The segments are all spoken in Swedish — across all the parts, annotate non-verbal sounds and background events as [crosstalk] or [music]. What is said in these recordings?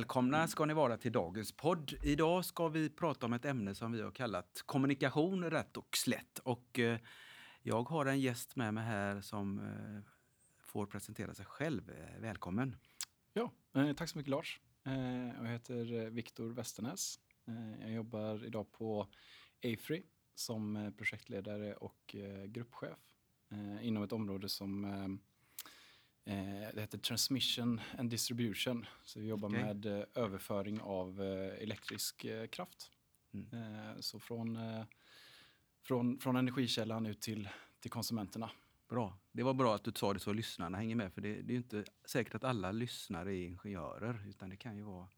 Välkomna ska ni vara till dagens podd. Idag ska vi prata om ett ämne som vi har kallat kommunikation rätt och slätt. Och eh, jag har en gäst med mig här som eh, får presentera sig själv. Eh, välkommen! Ja, tack så mycket Lars. Jag heter Viktor Westernäs. Jag jobbar idag på AFRI som projektledare och gruppchef inom ett område som det heter Transmission and Distribution. Så vi jobbar Okej. med eh, överföring av eh, elektrisk eh, kraft. Mm. Eh, så från, eh, från, från energikällan ut till, till konsumenterna. Bra. Det var bra att du sa det så lyssnarna hänger med. För det, det är ju inte säkert att alla lyssnare är ingenjörer. Utan det kan ju vara...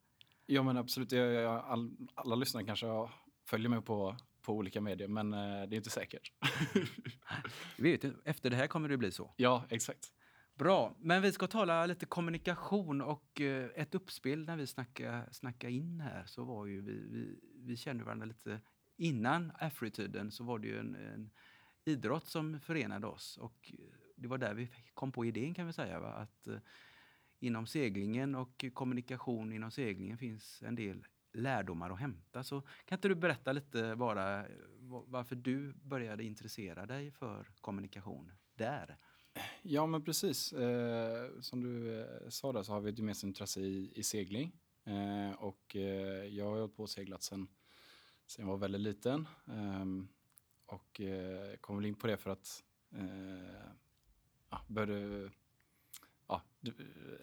Ja men absolut, jag, jag, all, alla lyssnare kanske följer mig på, på olika medier men eh, det är inte säkert. Vi vet, efter det här kommer det bli så. ja, exakt. Bra, men vi ska tala lite kommunikation och eh, ett uppspel när vi snackade, snacka in här så var ju vi, vi, vi kände varandra lite innan Afri-tiden så var det ju en, en idrott som förenade oss och eh, det var där vi kom på idén kan vi säga va? att eh, inom seglingen och kommunikation inom seglingen finns en del lärdomar att hämta. Så kan inte du berätta lite bara eh, varför du började intressera dig för kommunikation där? Ja men precis, eh, som du eh, sa där så har vi ett gemensamt intresse i, i segling. Eh, och eh, jag har hållit på och seglat sen, sen jag var väldigt liten. Ehm, och eh, kom väl in på det för att eh, ja, började, ja, det,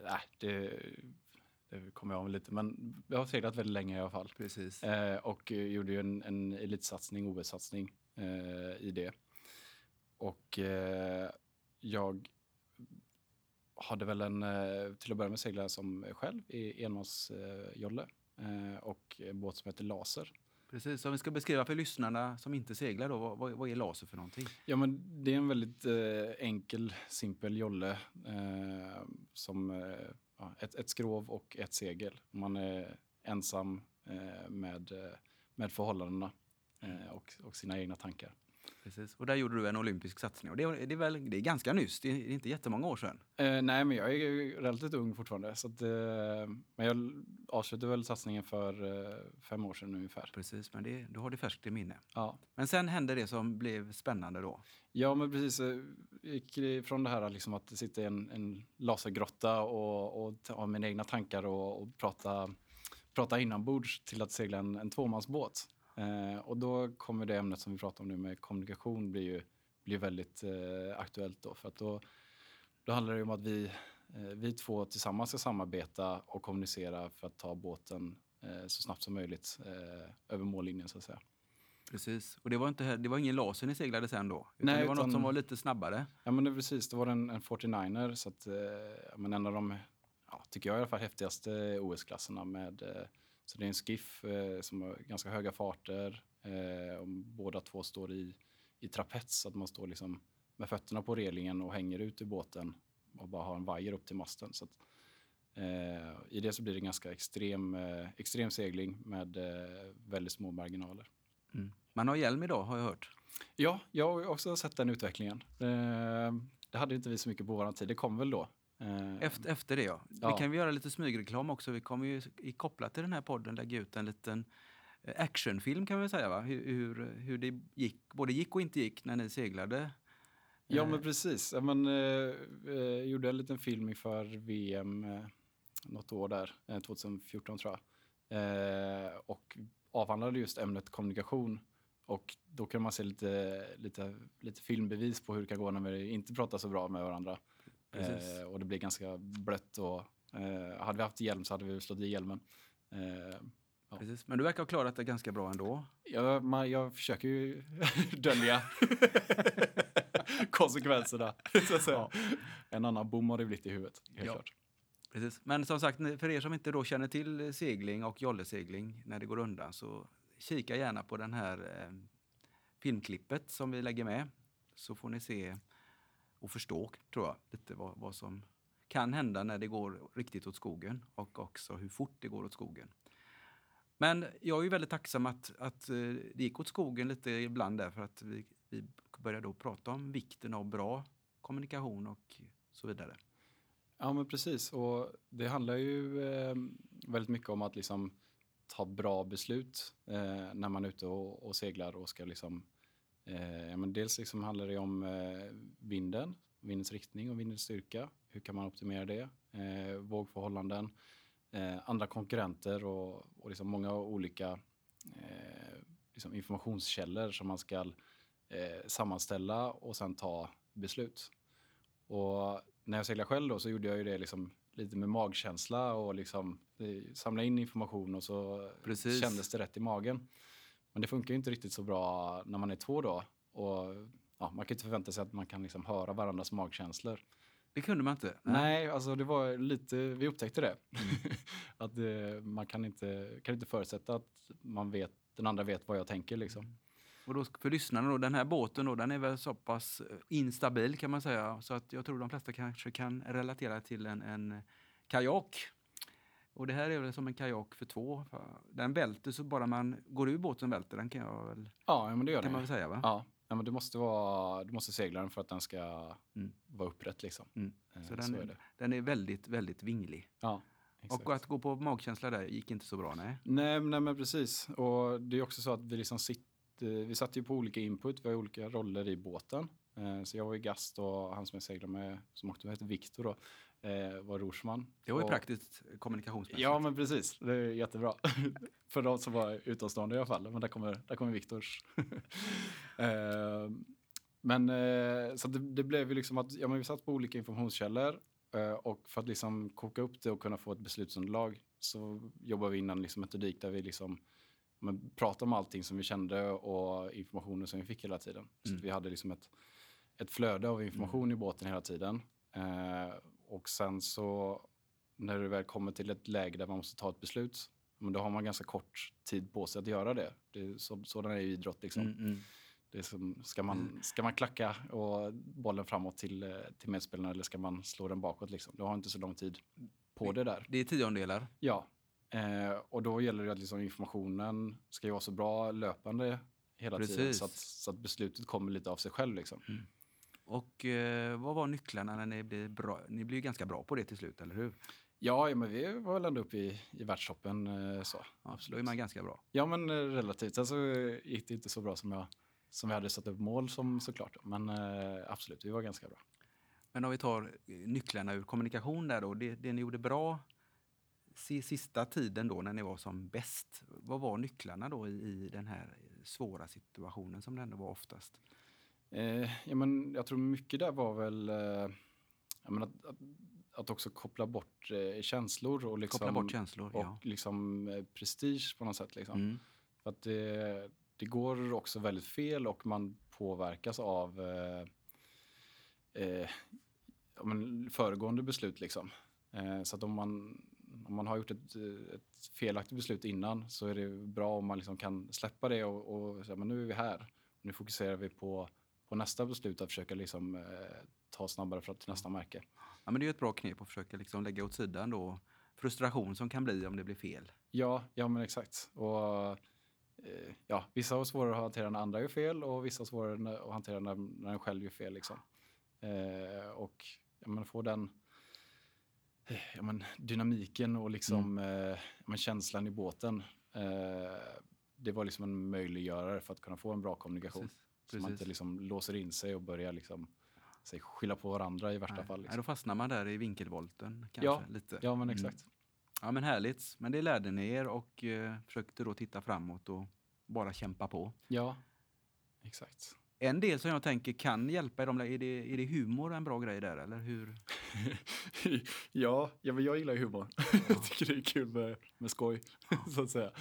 äh, det, det kommer jag av lite, men jag har seglat väldigt länge i alla fall. Precis. Eh, och gjorde ju en, en elitsatsning, OS-satsning i det. Och eh, jag hade väl en, eh, till att börja med seglade jag som själv i enmansjolle eh, och en båt som heter Laser. Precis, om vi ska beskriva för lyssnarna som inte seglar då, vad, vad, är laser för någonting? Ja, men det är en väldigt eh, enkel, simpel jolle eh, som eh, ett, ett skrov och ett segel. Man är ensam eh, med, eh, med förhållandena eh, och, och sina egna tankar. Precis. Och där gjorde du en olympisk satsning. Och det, är- det, är, väl, det är ganska nyss, det är inte jättemånga år sedan. Eh, nej, men jag är relativt ung fortfarande. Så att, eh, men jag avslutade väl satsningen för eh, fem år sedan ungefär. Precis, men det, du har det färskt i minne. Ja. Men sen hände det som blev spännande då. Ja, men precis. eh, gick från det här liksom att sitta i en, en lasergrotta och, och ha mina egna tankar och, och prata, prata inombords till att segla en, en tvåmansbåt. Eh, och då kommer det ämnet som vi pratar om nu med kommunikation blir ju blir väldigt eh, aktuellt då. För att då, då handlar det om att vi, eh, vi två tillsammans ska samarbeta och kommunicera för att ta båten eh, så snabbt som möjligt eh, över mållinjen så att säga. Precis. Och det var, inte, det var ingen laser ni seglade sen då? Utan Nej, det var något utan- som var lite snabbare? Ja men det, precis, det var en, en 49er så att, eh, men en av de, ja, tycker jag i alla fall, häftigaste OS-klasserna med, så det är en skiff eh, som har ganska höga farter eh, och båda två står i, i trapets så att man står liksom med fötterna på relingen och hänger ut ur båten och bara har en vajer upp till masten. Så att, eh, I det så blir det ganska extrem, eh, extrem segling med eh, väldigt små marginaler. Mm. Man har hjälm idag har jag hört. Ja, jag har också sett den utvecklingen. Eh, det hade inte vi så mycket på vår tid. Det kom väl då. Eh, Efter, efter det ja. Ja. Vi kan vi göra lite smygreklam också. Vi kommer ju i kopplat till den här podden lägga ut en liten eh, actionfilm kan vi säga va? Hur, hur, hur det gick, både gick och inte gick när ni seglade. Ja, Eh, men precis. Ja, men, eh, eh, gjorde en liten film inför VM eh, något år där, eh, 2014 tror jag. Eh, och avhandlade just ämnet kommunikation. Och då kan man se lite, lite, lite filmbevis på hur det kan gå när vi inte pratar så bra med varandra. Eh, och det blir ganska blött. Och, eh, hade vi haft hjälm så hade vi slått i hjälmen. Eh, Ja. Precis. Men du verkar ha klarat det ganska bra ändå. Jag, man, jag försöker ju [laughs] dölja [laughs] konsekvenserna. Så att säga. En annan bom har det blivit i huvudet. Helt Ja. klart. Precis. Men som sagt, för er som inte då känner till segling och jollesegling när det går undan så kika gärna på den här eh, filmklippet som vi lägger med så får ni se och förstå, tror jag, lite vad, vad som kan hända när det går riktigt åt skogen och också hur fort det går åt skogen. Men jag är ju väldigt tacksam att, att eh, det gick åt skogen lite ibland där för att vi, vi började då prata om vikten av bra kommunikation och så vidare. Ja, men precis. Och det handlar ju eh, väldigt mycket om att liksom ta bra beslut eh, när man är ute och, och seglar och ska liksom eh, men dels liksom handlar det om eh, vinden, vindens riktning och vindens styrka. Hur kan man optimera det? Eh, vågförhållanden, eh, andra konkurrenter och, och liksom många olika eh, liksom informationskällor som man ska eh, sammanställa och sen ta beslut. Och när jag seglade själv då så gjorde jag ju det liksom lite med magkänsla och liksom samla in information och så Precis. kändes det rätt i magen. Men det funkar ju inte riktigt så bra när man är två då. Och ja, man kan inte förvänta sig att man kan liksom höra varandras magkänslor. Det kunde man inte. Nej, alltså det var lite, vi upptäckte det. [laughs] att det, man kan inte, kan inte förutsätta att man vet, den andra vet vad jag tänker liksom. Och då, för lyssnarna då, den här båten då, den är väl så pass eh, instabil kan man säga. Så att jag tror de flesta kanske kan relatera till en, en kajak. Och det här är väl som en kajak för två. Den välter så bara man går ur båten välter den kan jag väl, Ja, men det gör kan man väl säga va? Ja, ja, men du måste, vara, du måste segla den för att den ska Mm. vara upprätt liksom. Mm. Eh, Så den, är det. den är väldigt, väldigt vinglig. Ja, exakt. Och att gå på magkänsla där gick inte så bra, nej. Nej, nej, men precis. Och det är också så att vi liksom sitter, vi satt ju på olika input, vi har olika roller i båten. Eh, Så jag var ju gast och han som jag seglade med, som också heter Viktor då, eh, var rorsman. Det var ju Och- praktiskt kommunikationsmässigt. Ja, men precis. Det är jättebra. [laughs] För de som var utomstående i alla fall. Men där kommer, där kommer Viktors. [laughs] Eh, men så det, det blev ju liksom att ja, men vi satt på olika informationskällor. Och för att liksom koka upp det och kunna få ett beslutsunderlag så jobbar vi in en liksom metodik där vi liksom men, pratade om allting som vi kände och informationen som vi fick hela tiden. Så Mm. att vi hade liksom ett, ett flöde av information i båten hela tiden. Eh, och sen så när det väl kommer till ett läge där man måste ta ett beslut, men då har man ganska kort tid på sig att göra det. det är så, sådan är ju idrott. Liksom. Mm, mm. Det som, ska, man, ska man klacka och bollen framåt till, till medspelarna eller ska man slå den bakåt? Liksom? Du har inte så lång tid på det där. Det är tiondelar. Ja, eh, och då gäller det att liksom informationen ska ju vara så bra löpande hela tiden Precis. så att, så att beslutet kommer lite av sig själv. Liksom. Och eh, vad var nycklarna när ni blev bra? Ni blev ganska bra på det till slut, eller hur? Ja, ja, men vi var väl ändå uppe i, i världstoppen. Eh, så. Så då är man ganska bra. Ja, men eh, relativt. Sen så eh, gick det inte så bra som, jag, som vi hade satt upp mål som såklart. Men eh, absolut, vi var ganska bra. Men om vi tar eh, nycklarna ur kommunikation där då. Det, det ni gjorde bra si- sista tiden då när ni var som bäst. Vad var nycklarna då i, i den här svåra situationen som det ändå var oftast? Eh, ja, men jag tror mycket där var väl eh, ja, att, att, att också koppla bort eh, känslor och, liksom, Koppla bort känslor, och ja. liksom, eh, prestige på något sätt. Liksom. Mm. För att det, det går också väldigt fel och man påverkas av eh, eh, ja, men föregående beslut. Liksom. Eh, så att om man, om man har gjort ett, eh, ett felaktigt beslut innan så är det bra om man liksom kan släppa det och, och säga men nu är vi här. Nu fokuserar vi på, på nästa beslut att försöka liksom, eh, ta snabbare för att till nästa märke. Ja, men det är ett bra knep att försöka liksom lägga åt sidan då frustration som kan bli om det blir fel. Ja, ja men exakt. Och, eh, ja, vissa har svårare att hantera när andra gör fel och vissa har svårare att hantera när, när en själv gör fel. Liksom. Eh, och ja, men få den eh, ja, men, dynamiken och liksom, eh, ja, men, känslan i båten. Eh, det var liksom en möjliggörare för att kunna få en bra kommunikation. Precis. Så man inte Precis. liksom låser in sig och börjar liksom, säg, skylla på varandra i värsta Nej, fall. nej, Liksom. då fastnar man där i vinkelvolten kanske Ja, lite. Ja, men Mm. exakt. Ja, men härligt. Men det lärde ni er och eh, försökte då titta framåt och bara kämpa på. Ja, exakt. En del som jag tänker kan hjälpa er, de där- är det, är det humor en bra grej där eller hur? [laughs] ja, ja, men jag gillar ju humor. [laughs] jag tycker det är kul med, med skoj, [laughs] så att säga.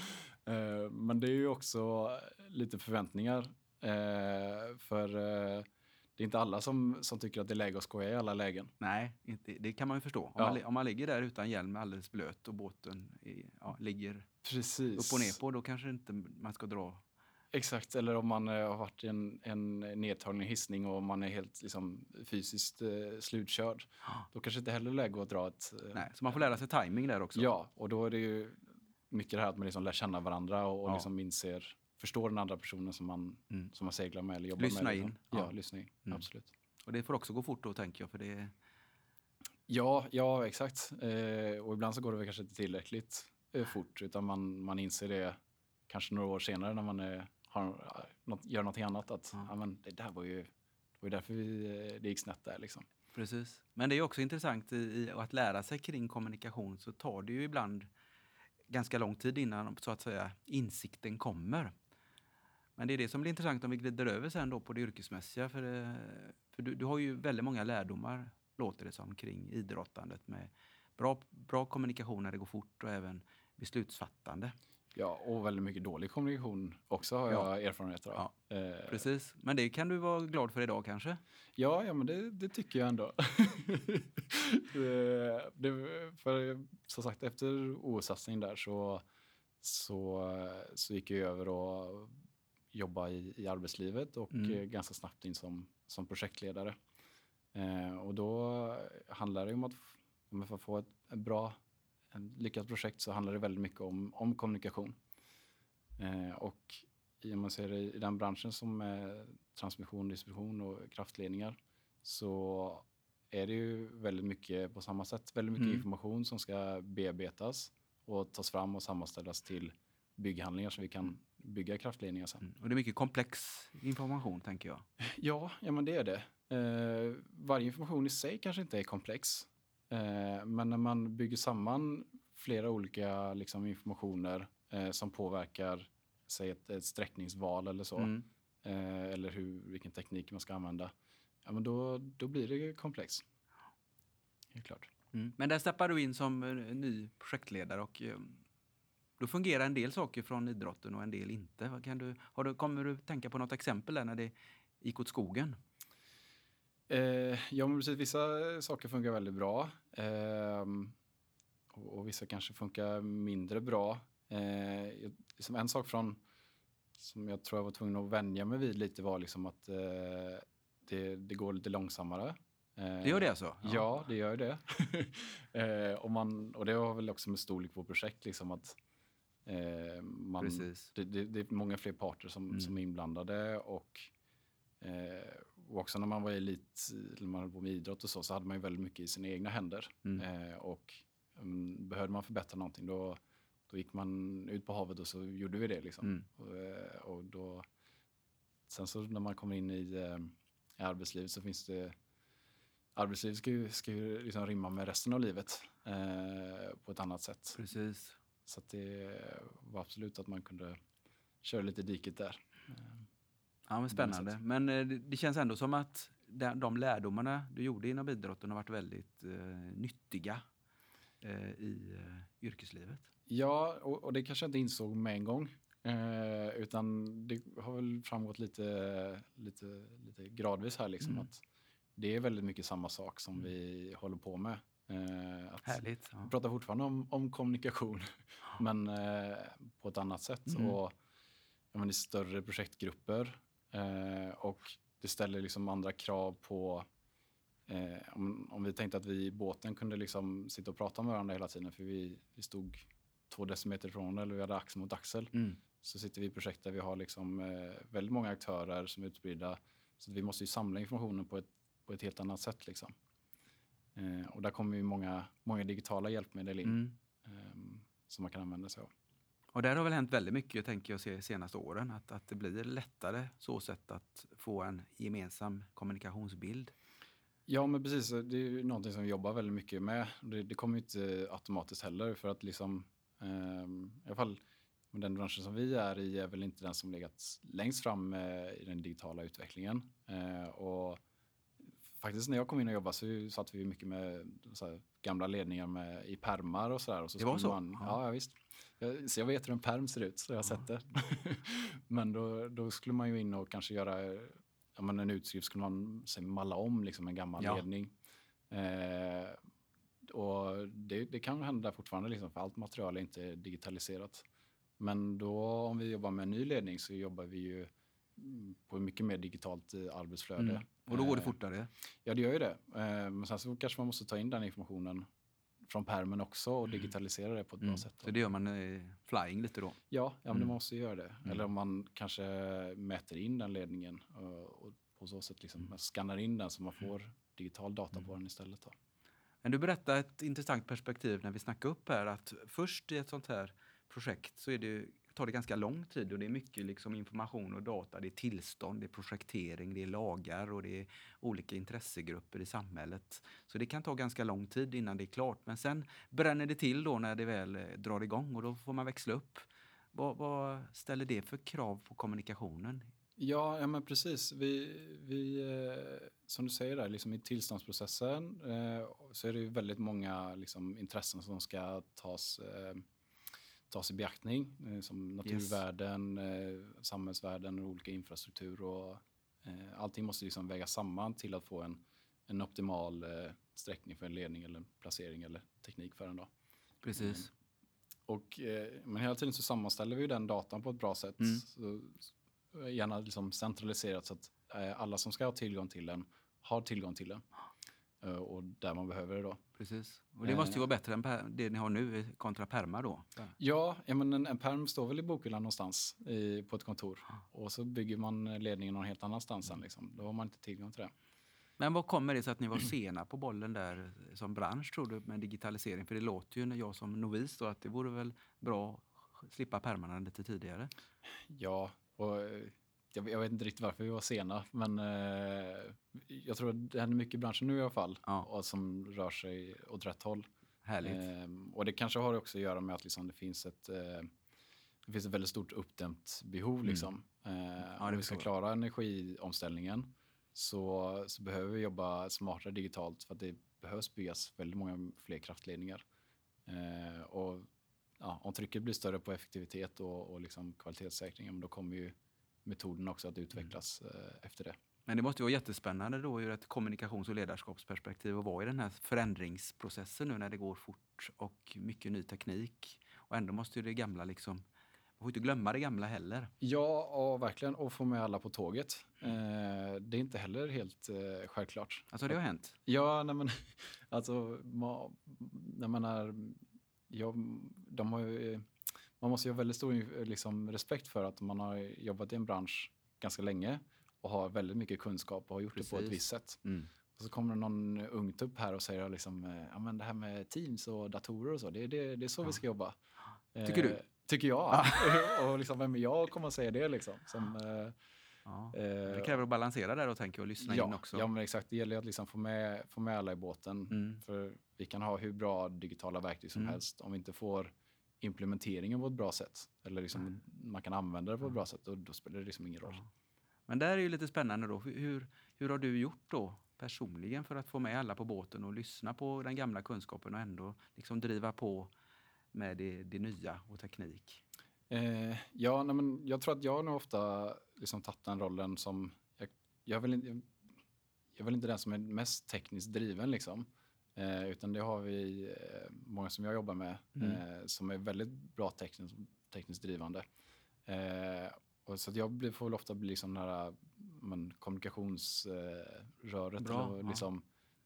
Eh, men det är ju också lite förväntningar. Eh, för eh, det är inte alla som, som tycker att det är läge att skoja i alla lägen. Nej, inte, det kan man ju förstå. Om, Ja. man, om man ligger där utan hjälm alldeles blöt och båten är, ja, ligger Precis. upp och ner på, då kanske inte man ska dra Exakt, eller om man eh, har varit i en, en nedtagning hissning och man är helt liksom, fysiskt eh, slutkörd. Då kanske inte heller läge att dra ett... Eh, Nej, så man får lära sig timing där också. Ja, och då är det ju mycket det här att man liksom lär känna varandra och, och Ja. liksom inser, förstår den andra personen som man, Mm. som man seglar med eller jobbar Lyssna med. in. Ja, Ja. lyssna in. Mm. Absolut. Och det får också gå fort då tänker jag, för det Ja, ja exakt. Eh, och ibland så går det väl kanske inte tillräckligt eh, fort utan man, man inser det kanske några år senare när man är, har, ja, något, gör något annat att Ja. ja. men det där var ju, det var ju därför vi, eh, det gick snett där liksom. Precis. Men det är också intressant i, i att lära sig kring kommunikation så tar det ju ibland ganska lång tid innan så att säga insikten kommer. Men det är det som blir intressant om vi glider över sen då på det yrkesmässiga. För, eh, för du, du har ju väldigt många lärdomar, låter det som, kring idrottandet med bra, bra kommunikation när det går fort och även beslutsfattande. Ja, och väldigt mycket dålig kommunikation också har Ja. jag erfarenheter av. Eh, Precis. Men det kan du vara glad för idag kanske? Ja, ja men det, det tycker jag ändå. det, [laughs] det, för som sagt, efter OS-satsningen där så, så, så gick jag över och jobba i, i arbetslivet och Mm. eh, ganska snabbt in som, som projektledare. Eh, och då handlar det om att för att få ett, ett bra, ett lyckat projekt så handlar det väldigt mycket om, om kommunikation. Eh, och om man ser det i den branschen som är transmission, distribution och kraftledningar så är det ju väldigt mycket på samma sätt. Väldigt mycket Mm. information som ska bearbetas och tas fram och sammanställas till bygghandlingar så vi kan bygga kraftledningar sen. Mm. Och det är mycket komplex information tänker jag. [laughs] Ja, ja men det är det. Eh, varje information i sig kanske inte är komplex. Eh, men när man bygger samman flera olika liksom, informationer eh, som påverkar säg ett, ett sträckningsval eller så, Mm. eh, eller hur, vilken teknik man ska använda, ja, men då, då blir det komplext. Helt klart. Mm. Men där steppar du in som eh, ny projektledare och eh, då fungerar en del saker från idrotten och en del inte. Kan du, har du, kommer du tänka på något exempel där när det gick åt skogen? Eh, ja, men precis. Vissa saker funkar väldigt bra. ehm, och, och vissa kanske funkar mindre bra. Eh, jag- liksom en sak från som jag tror jag var tvungen att vänja mig vid lite var liksom att eh, det, det går lite långsammare. Eh, Det gör det alltså? Ja, det gör det. [laughs] eh, och, man, och det har väl också med storlek på projekt liksom att eh, man, Precis. det, det, det är många fler parter som, Mm. som är inblandade och, eh, och också när man var elit, när man höll på med idrott och så, så hade man ju väldigt mycket i sina egna händer. Mm. Eh, och um, behövde man förbättra någonting då, då gick man ut på havet och så gjorde vi det. Liksom. Mm. Och, eh, och då, sen så när man kommer in i, eh, i arbetslivet så finns det Arbetslivet ska ju, ska ju liksom rimma med resten av livet eh, på ett annat sätt. Precis. Så att det var absolut att man kunde köra lite diket där. Ja, men spännande. Men eh, det, känns ändå som att de, de lärdomarna du gjorde inom idrotten har varit väldigt eh, nyttiga eh, i eh, yrkeslivet. Ja, och, och det kanske jag inte insåg med en gång. Eh, utan det har väl framgått lite, lite, lite gradvis här. Liksom, Mm. att det är väldigt mycket samma sak som vi håller på med. Eh, att Härligt. Vi Ja. pratar fortfarande om, om kommunikation, men eh, på ett annat sätt. Mm. Och ja, men i större projektgrupper. Eh, och det ställer liksom andra krav på Eh, om, om vi tänkte att vi i båten kunde liksom sitta och prata med varandra hela tiden för vi, vi stod två decimeter ifrån varandra eller vi hade axel mot axel. Mm. Så sitter vi i projekt där vi har liksom, eh, väldigt många aktörer som är utspridda. Så vi måste ju samla informationen på ett, på ett helt annat sätt. Liksom. Eh, och där kommer ju många, många digitala hjälpmedel in Mm. ehm, som man kan använda sig av. Och där har väl hänt väldigt mycket, tänker jag, se senaste åren. Att, att det blir lättare så sätt att få en gemensam kommunikationsbild. Ja, men precis. Det är ju någonting som vi jobbar väldigt mycket med. Det, det kommer inte automatiskt heller för att liksom, ehm, i alla fall med den branschen som vi är i är väl inte den som legat längst fram eh, i den digitala utvecklingen. Eh, och faktiskt när jag kom in och jobbade så satt vi mycket med här, gamla ledningar med, i permar och sådär. Så Det var så? Man, Ja. ja. visst. Jag, så jag vet hur en perm ser ut, så jag har Ja. sett det. [laughs] men då, då skulle man ju in och kanske göra ja, men en utskrift skulle man säg, malla om liksom en gammal Ja. ledning. Eh, och det, det kan hända fortfarande, liksom, för allt material är inte digitaliserat. Men då om vi jobbar med en ny ledning så jobbar vi ju på mycket mer digitalt eh, arbetsflöde. Mm. Och då går det Eh, fortare. Ja, det gör ju det. Eh, Men sen så kanske man måste ta in den informationen från permen också och digitalisera det på ett bra Mm. sätt. då. Så det gör man eh, flying lite då. Ja, ja men Mm. det måste ju göra det. Eller om man kanske mäter in den ledningen och, på så sätt liksom Mm. man skannar in den så man får digital data på den istället. Då. Men du berättade ett intressant perspektiv när vi snackade upp här att först i ett sånt här projekt så är det, tar det ganska lång tid och det är mycket liksom information och data. Det är tillstånd, det är projektering, det är lagar och det är olika intressegrupper i samhället. Så det kan ta ganska lång tid innan det är klart. Men sen bränner det till då när det väl eh, drar igång och då får man växla upp. Vad, vad ställer det för krav på kommunikationen? Ja, ja men precis. Vi, vi, eh, som du säger där, liksom i tillståndsprocessen eh, så är det ju väldigt många liksom, intressen som ska tas, tas i beaktning. Eh, som naturvärden, eh, samhällsvärden och olika infrastruktur. Och, eh, allting måste liksom vägas samman till att få en, en optimal eh, sträckning för en ledning eller en placering eller teknik för den. Då. Precis. Och, men hela tiden så sammanställer vi den datan på ett bra sätt. Mm. Så, gärna liksom centraliserat så att alla som ska ha tillgång till den har tillgång till den. Och där man behöver det då. Precis. Och det måste ju Eh. vara bättre än det ni har nu kontra perma då. Ja, men en, en perm står väl i bokhyllan någonstans i, på ett kontor. Och så bygger man ledningen någon helt annanstans sen. Liksom. Då har man inte tillgång till det. Men vad kommer det sig att ni var sena på bollen där som bransch tror du med digitalisering? För det låter ju när jag som novis då att det vore väl bra att slippa pärmarna lite tidigare. Ja, och eh, jag, jag vet inte riktigt varför vi var sena, men eh, jag tror att det händer mycket i branschen nu i alla fall. Ja. Och som rör sig åt rätt håll. Härligt. Ehm, och det kanske har också att göra med att liksom det finns ett, eh, det finns ett väldigt stort uppdämt behov. Liksom. Eh, det om vi ska klara energiomställningen så, så behöver vi jobba smartare digitalt för att det behövs byggas väldigt många fler kraftledningar. Eh, och ja, om trycket blir större på effektivitet och, och liksom kvalitetssäkring, ja, men då kommer ju metoden också att utvecklas eh, efter det. Men det måste ju vara jättespännande då ur ett kommunikations och ledarskapsperspektiv att vara i den här förändringsprocessen nu när det går fort och mycket ny teknik. Och ändå måste ju det gamla liksom, man får inte glömma det gamla heller. Ja, och verkligen. Och få med alla på tåget. Eh, det är inte heller helt eh, självklart. Alltså det har hänt. Ja, nej men [laughs] alltså, man är, ja, de har ju, man måste ju ha väldigt stor liksom, respekt för att man har jobbat i en bransch ganska länge och har väldigt mycket kunskap och har gjort det på ett Precis. visst sätt. Mm. Och så kommer det någon ungtupp här och säger liksom, eh, ja men det här med Teams och datorer och så, det, det, det är så vi ska jobba. Tycker du? Eh, tycker jag. [laughs] och liksom, vem är jag att komma och säga det liksom? Som, eh, Ja. eh, Det kräver att balansera där och tänka och lyssna ja, in också. Ja, men exakt. Det gäller att liksom få, med, få med alla i båten. Mm. För vi kan ha hur bra digitala verktyg som Mm. helst. Om vi inte får implementeringen på ett bra sätt, eller liksom man kan använda det på ett bra sätt, då, då spelar det liksom ingen roll. Men där är ju lite spännande då. Hur, hur har du gjort då personligen för att få med alla på båten och lyssna på den gamla kunskapen och ändå liksom driva på med det, det nya och teknik? Eh, ja, nej, men jag tror att jag nog ofta liksom tagit den rollen som... Jag, jag, inte, jag, jag väl inte den som är mest tekniskt driven, liksom. Eh, utan det har vi eh, många som jag jobbar med Mm. eh, som är väldigt bra tekniskt, tekniskt drivande. Eh, och så jag blir, får väl ofta bli liksom här men, kommunikationsröret Bra, eller, ja. liksom,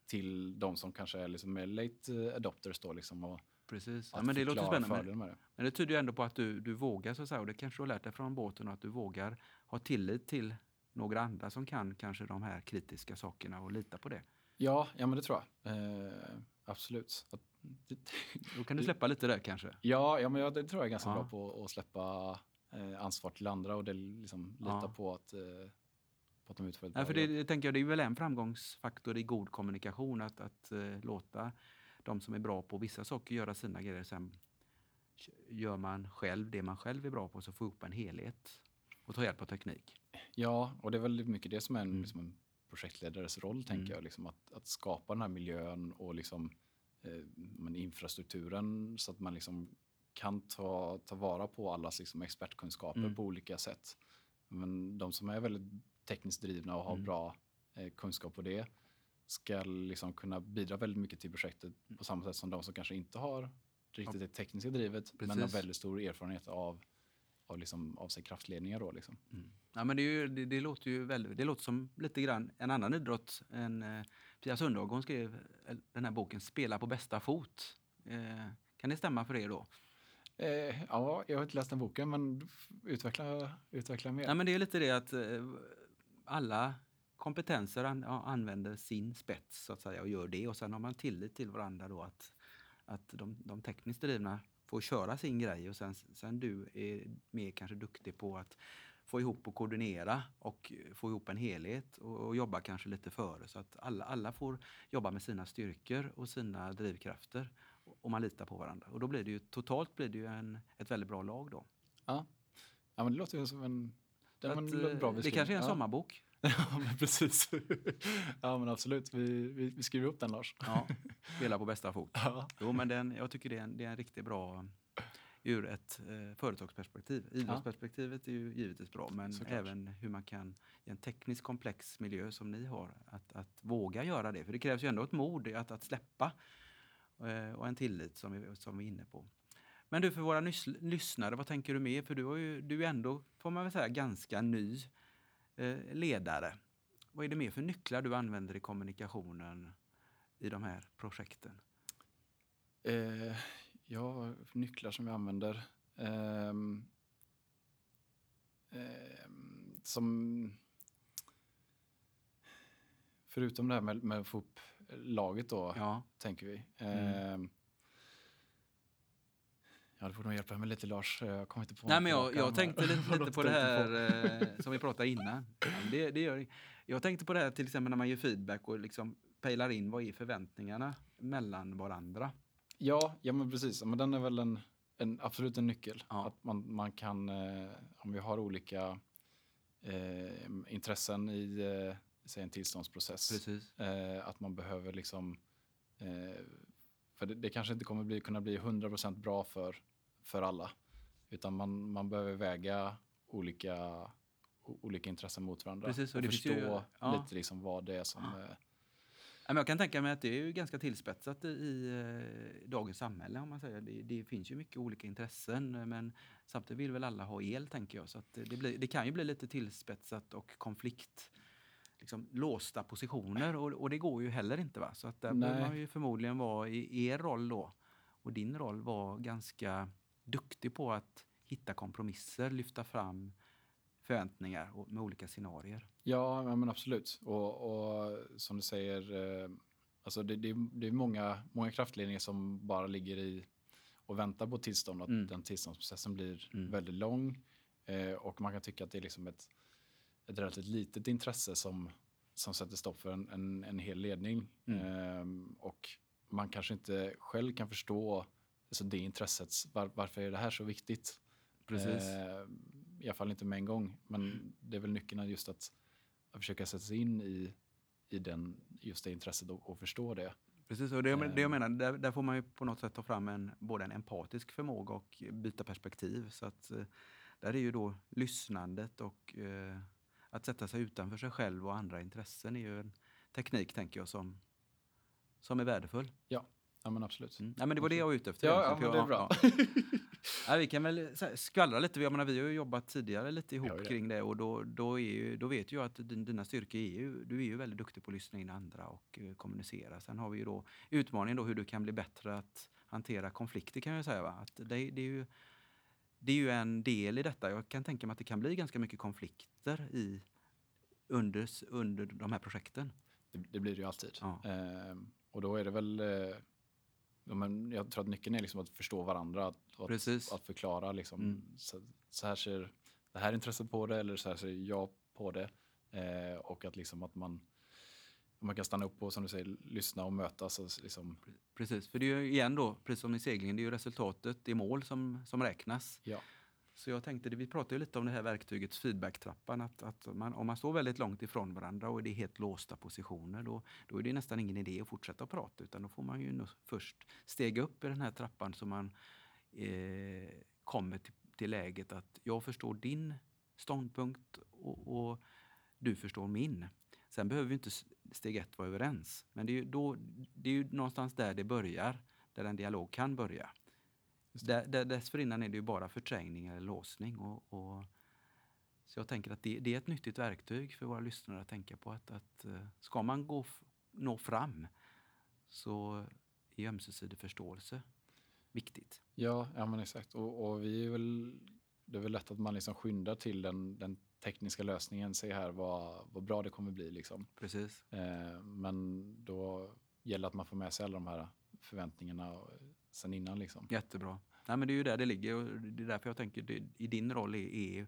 till de som kanske är liksom mer late adopters då, liksom, och Precis. Ja, men det låter spännande. Men, men det tyder ju ändå på att du, du vågar, så att säga, och det kanske du har lärt dig från båten, att du vågar ha tillit till några andra som kan kanske de här kritiska sakerna och lita på det. Ja, ja men det tror jag. Eh, absolut. Att, det, [laughs] Då kan du släppa lite där kanske. ja, ja, men jag, det tror jag är ganska Ja. bra på att släppa eh, ansvar till andra och det liksom lita Ja. på att, eh, på att de utför ett Nej, bra för det, det tänker jag, det är väl en framgångsfaktor i god kommunikation att, att eh, låta de som är bra på vissa saker göra sina grejer. Sen gör man själv det man själv är bra på så får ihop en helhet och ta hjälp av teknik. Ja, och det är väldigt mycket det som är en, Mm. liksom en projektledares roll, tänker Mm. jag. Liksom att, att skapa den här miljön och liksom, eh, men infrastrukturen så att man liksom kan ta, ta vara på allas liksom expertkunskaper Mm. på olika sätt. Men de som är väldigt tekniskt drivna och har Mm. bra eh, kunskap på det ska liksom kunna bidra väldigt mycket till projektet på samma sätt som de som kanske inte har riktigt det tekniska drivet men har Precis. väldigt stor erfarenhet av av, liksom, av sig kraftledningar. Då, liksom. Mm. Ja, men det, ju, det, det, låter ju väldigt, det låter som lite grann en annan idrott. En, eh, Pia Sundhage hon skrev eh, den här boken Spela på bästa fot. Eh, kan det stämma för er då? Eh, ja, jag har inte läst den boken, men utveckla, utveckla mer. Ja, men det är lite det att eh, alla kompetenser an, använder sin spets så att säga och gör det och sen har man tillit till varandra då att, att de, de tekniskt drivna får köra sin grej och sen, sen du är mer kanske duktig på att få ihop och koordinera och få ihop en helhet och, och, jobba kanske lite före så att alla, alla får jobba med sina styrkor och sina drivkrafter och man litar på varandra. Och då blir det ju totalt blir det ju en, ett väldigt bra lag då. Ja, ja men det låter ju som en, det, att, en bra Det kanske är en ja. sommarbok. [laughs] ja, men precis. ja, men absolut. Vi, vi, vi, skriver upp den, Lars. ja, spela på bästa fot. [laughs] Ja. Jo, men den, jag tycker det är en, det är en riktigt bra ur ett eh, företagsperspektiv. Idrottsperspektivet är ju givetvis bra, men Såklart. även hur man kan i en tekniskt komplex miljö som ni har, att, att våga göra det. För det krävs ju ändå ett mod att, att släppa eh, och en tillit som vi, som vi är inne på. Men du, för våra nys, lyssnare, vad tänker du mer? För du, har ju, du är ändå, får man väl säga, ganska ny ledare. Vad är det mer för nycklar du använder i kommunikationen i de här projekten? Eh, Ja, nycklar som jag använder. Um, um, som... Förutom det här med, med att få upp laget då, ja. tänker vi. Mm. Ja, du får nog hjälpa mig lite Lars. Jag kommer inte på Nej, men jag, jag tänkte lite, [laughs] lite på det här på. Eh, som vi pratade innan. Ja, det, det gör, jag tänkte på det här till exempel när man ger feedback och liksom pejlar in vad är förväntningarna mellan varandra. Ja, ja men precis. Men den är väl en, en absolut en nyckel. Ja. Att man, man kan, eh, om vi har olika eh, intressen i eh, säg en tillståndsprocess, eh, att man behöver liksom, eh, för det, det, kanske inte kommer bli, kunna bli 100% bra för, för alla, utan man, man behöver väga olika, olika intressen mot varandra Precis, och, och förstå ju, ja. lite liksom vad det är som ja jag kan tänka mig att det är ganska tillspetsat i eh, dagens samhälle. om man säger. Det, det, finns ju mycket olika intressen men samtidigt vill väl alla ha el tänker jag. Så det, blir, det, kan ju bli lite tillspetsat och konflikt liksom, låsta positioner och, och, det går ju heller inte. Va? Så att där bör man ju förmodligen vara i er roll då och din roll var ganska duktig på att hitta kompromisser, lyfta fram förväntningar med olika scenarier. Ja, men absolut. Och, och som du säger, eh, alltså det, det, det, är många, många kraftledningar som bara ligger i och väntar på tillstånd, att mm. den tillståndsprocessen blir mm. väldigt lång. Eh, och man kan tycka att det är liksom ett, ett relativt litet intresse som, som sätter stopp för en, en, en hel ledning. Mm. Eh, och man kanske inte själv kan förstå alltså det intresset. Var, varför är det här så viktigt? Precis. Eh, i alla fall inte med en gång. Men det är väl nyckeln just att, att försöka sätta sig in i, i den, just det intresset och, och förstå det. Precis, och det, det jag eh. menar, där, där, får man ju på något sätt ta fram en, både en empatisk förmåga och byta perspektiv. Så att, eh, där är ju då lyssnandet och eh, att sätta sig utanför sig själv och andra intressen är ju en teknik, tänker jag, som, som är värdefull. Ja, ja men absolut. Mm. Ja, men det var det jag var ute efter. Ja, ja det är bra. Ja. [laughs] Ja, vi kan väl skvallra lite. Jag menar, vi har ju jobbat tidigare lite ihop ja, kring det och då, då, är ju, då vet jag att din, dina styrkor är ju, du är ju väldigt duktig på att lyssna in andra och uh, kommunicera. Sen har vi ju då utmaningen då hur du kan bli bättre att hantera konflikter kan jag säga. Va? Att det, det, är ju, det är ju en del i detta. Jag kan tänka mig att det kan bli ganska mycket konflikter i, under, under de här projekten. Det, det blir det ju alltid. Ja. Ehm, och då är det väl eh Ja, men jag tror att nyckeln är liksom att förstå varandra. Att, att, att förklara liksom, mm. så, så, här ser det här intresset på det eller så här ser jag på det. Eh, och att, liksom att man, man kan stanna upp och som du säger, lyssna och mötas. Och liksom. Precis, för det är ju igen då, precis som i seglingen, det är ju resultatet, är mål som, som räknas. Ja. Så jag tänkte, vi pratade ju lite om det här verktyget feedbacktrappan, att, att man, om man står väldigt långt ifrån varandra och det är helt låsta positioner, då, då är det nästan ingen idé att fortsätta prata, utan då får man ju först stega upp i den här trappan så man eh, kommer till, till läget att jag förstår din ståndpunkt och, och, du förstår min. Sen behöver vi inte steg ett vara överens, men det är ju, då, det är ju någonstans där det börjar, där en dialog kan börja där, där, dessförinnan är det ju bara förträngning eller låsning. Och, och, så jag tänker att det, det, är ett nyttigt verktyg för våra lyssnare att tänka på. att, att eh, Ska man gå, nå fram så är ömsesidig förståelse viktigt. Ja, ja men exakt. Och, och, vi är väl, det är väl lätt att man liksom skyndar till den, den tekniska lösningen. Se här vad, vad bra det kommer bli. Liksom. Precis. Eh, men då gäller det att man får med sig alla de här förväntningarna sen innan. Liksom. Jättebra. Nej, men det är ju där det ligger och det är därför jag tänker det, i din roll är, är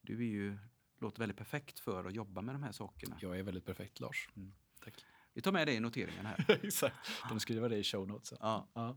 du är ju, låter väldigt perfekt för att jobba med de här sakerna. Jag är väldigt perfekt Lars. Mm. Tack. Vi tar med det i noteringen här. [laughs] Exakt. De skriver det i show notes. Ja. ja.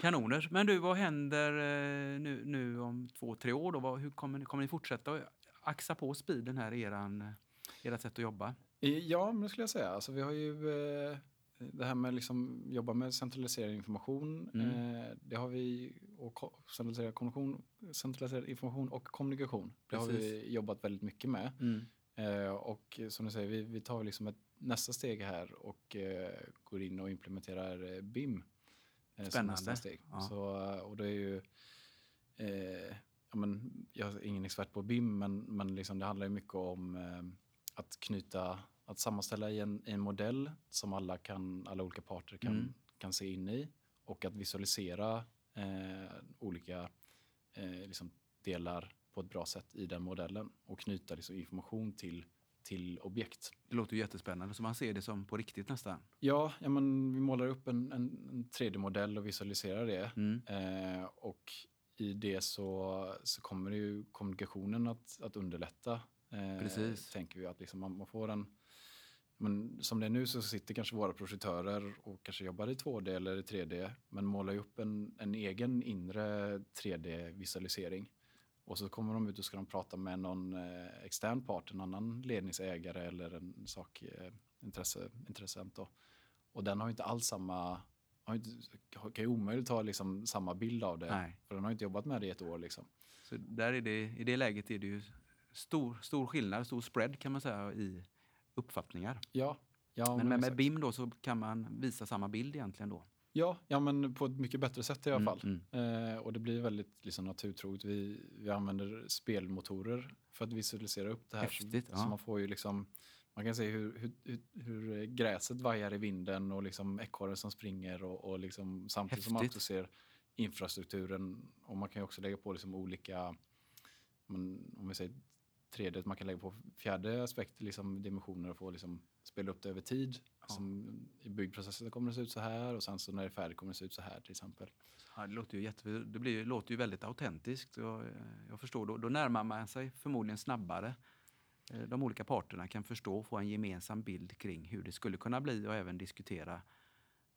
Kanoner. Men du, vad händer eh, nu, nu om två, tre år? Då? Hur kommer, kommer ni fortsätta axa på speeden här, eran, ert sätt att jobba? Ja, men det skulle jag säga. Alltså, vi har ju eh, det här med liksom jobba med centraliserad information. Mm. Eh, det har vi och centraliserad, kommunikation, centraliserad information och kommunikation. Det Precis. har vi jobbat väldigt mycket med. Mm. Eh, och som du säger, vi, vi tar liksom ett nästa steg här och eh, går in och implementerar eh, BIM. Eh, Spännande. Steg. Ja. Så, och det är ju ja, men, jag är ingen expert på BIM, men, men liksom det handlar ju mycket om eh, att knyta, att sammanställa i en, i en modell som alla, kan, alla olika parter kan, mm. kan se in i och att visualisera eh, olika eh, liksom delar på ett bra sätt i den modellen och knyta liksom information till, till objekt. Det låter jättespännande, så man ser det som på riktigt nästan. Ja, ja men vi målar upp en, en, en 3D-modell och visualiserar det. Mm. Eh, och i det så, så kommer ju kommunikationen att, att underlätta. Eh, Precis. Tänker vi att liksom man, man, får en... Men som det är nu så sitter kanske våra projektörer och kanske jobbar i 2D eller i 3D men målar ju upp en, en egen inre 3D-visualisering. Och så kommer de ut och ska de prata med någon eh, extern part, en annan ledningsägare eller en sak, eh. Och den har inte alls samma kan ju omöjligt ha liksom samma bild av det. Nej. För den har inte jobbat med det i ett år. Liksom. Så där är det, I det läget är det ju stor, stor skillnad, stor spread kan man säga i uppfattningar. Ja. ja men med, med BIM då så kan man visa samma bild egentligen då? Ja, ja men på ett mycket bättre sätt i alla mm, fall. Mm. Eh, och det blir väldigt liksom, naturtroget. Vi, vi använder spelmotorer för att visualisera upp det här. Häftigt, så, ja. så man får ju liksom man kan se hur, hur, hur, gräset vajar i vinden och liksom ekorren som springer och, och liksom, samtidigt Häftigt. som man också ser infrastrukturen. Och man kan också lägga på liksom olika, om vi säger 3D, man kan lägga på fjärde aspekter, liksom dimensioner och få liksom spela upp det över tid. Ja. Som I byggprocessen kommer det se ut så här och sen så när det är färdigt kommer det se ut så här till exempel. Ja, det låter ju, jätte, det blir, låter ju väldigt autentiskt. Jag, jag förstår, då, då närmar man sig förmodligen snabbare Eh, de olika parterna kan förstå och få en gemensam bild kring hur det skulle kunna bli och även diskutera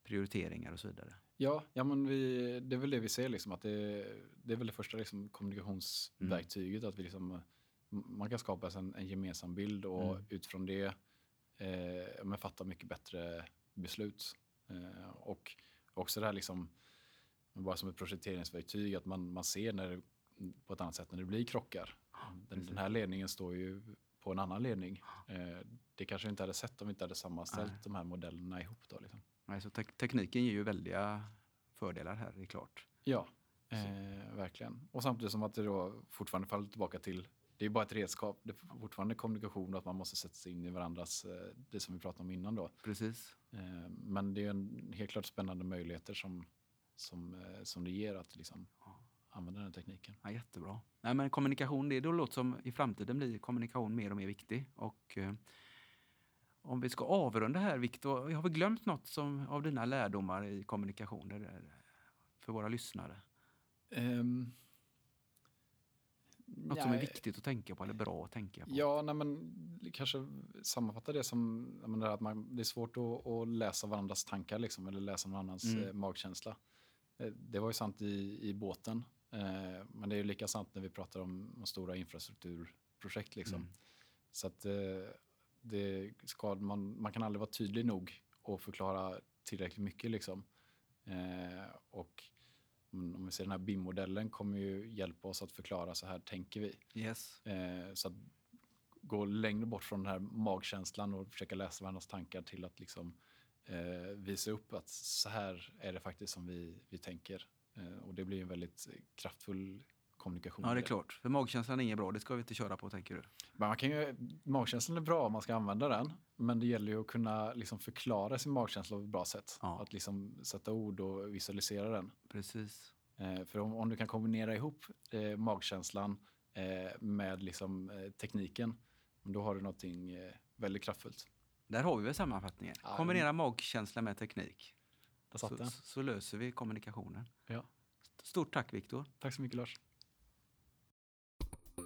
prioriteringar och så vidare. Ja, ja men vi, det är väl det vi ser, liksom, att det, det är väl det första liksom, kommunikationsverktyget. Mm. Att vi liksom, man kan skapa en, en gemensam bild och mm. utifrån det eh, fatta mycket bättre beslut. Eh, och också det här liksom, bara som ett projekteringsverktyg, att man, man ser när det, på ett annat sätt när det blir krockar. Den, den, här ledningen står ju på en annan ledning. Eh, det kanske vi inte hade sett om vi inte hade sammanställt Nej. de här modellerna ihop. Då, liksom. Nej, så te tekniken ger ju väldiga fördelar här, det är klart. Ja, eh, verkligen. Och samtidigt som att det då fortfarande faller tillbaka till det är bara ett redskap. Det är fortfarande kommunikation och att man måste sätta sig in i varandras, eh, det som vi pratade om innan då. Precis. Eh, men det är en helt klart spännande möjligheter som, som, som det ger att liksom använda den tekniken. Ja, jättebra. Nej, men kommunikation, det då låter som i framtiden blir kommunikation mer och mer viktig. Och, eh, om vi ska avrunda här, Viktor, har vi glömt något som, av dina lärdomar i kommunikation för våra lyssnare? Um, något nej. som är viktigt att tänka på eller bra att tänka på? Ja, nej, men kanske sammanfatta det som menar, att man, det är svårt att, att, läsa varandras tankar liksom, eller läsa annans mm. Eh, magkänsla. Eh, det var ju sant i, i båten. Eh, men det är ju lika sant när vi pratar om, om stora infrastrukturprojekt. Liksom. Mm. Så att eh, det ska, man, man kan aldrig vara tydlig nog och förklara tillräckligt mycket. Liksom. Eh, och om vi ser den här BIM-modellen kommer ju hjälpa oss att förklara så här tänker vi. Yes. Eh, så att gå längre bort från den här magkänslan och försöka läsa varandras tankar till att liksom, eh, visa upp att så här är det faktiskt som vi, vi tänker. Eh, och det blir en väldigt kraftfull kommunikation. Ja, det är klart. För magkänslan är inget bra. Det ska vi inte köra på, tänker du? Men man kan ju, magkänslan är bra om man ska använda den, men det gäller ju att kunna liksom förklara sin magkänsla på ett bra sätt. Ja. Att liksom sätta ord och visualisera den. Precis. Eh, för om, om du kan kombinera ihop eh, magkänslan eh, med liksom, eh, tekniken, då har du någonting eh, väldigt kraftfullt. Där har vi väl sammanfattningen. Ja, Kombinera magkänsla med teknik. Så, så löser vi kommunikationen. Ja. Stort tack, Viktor. Tack så mycket Lars.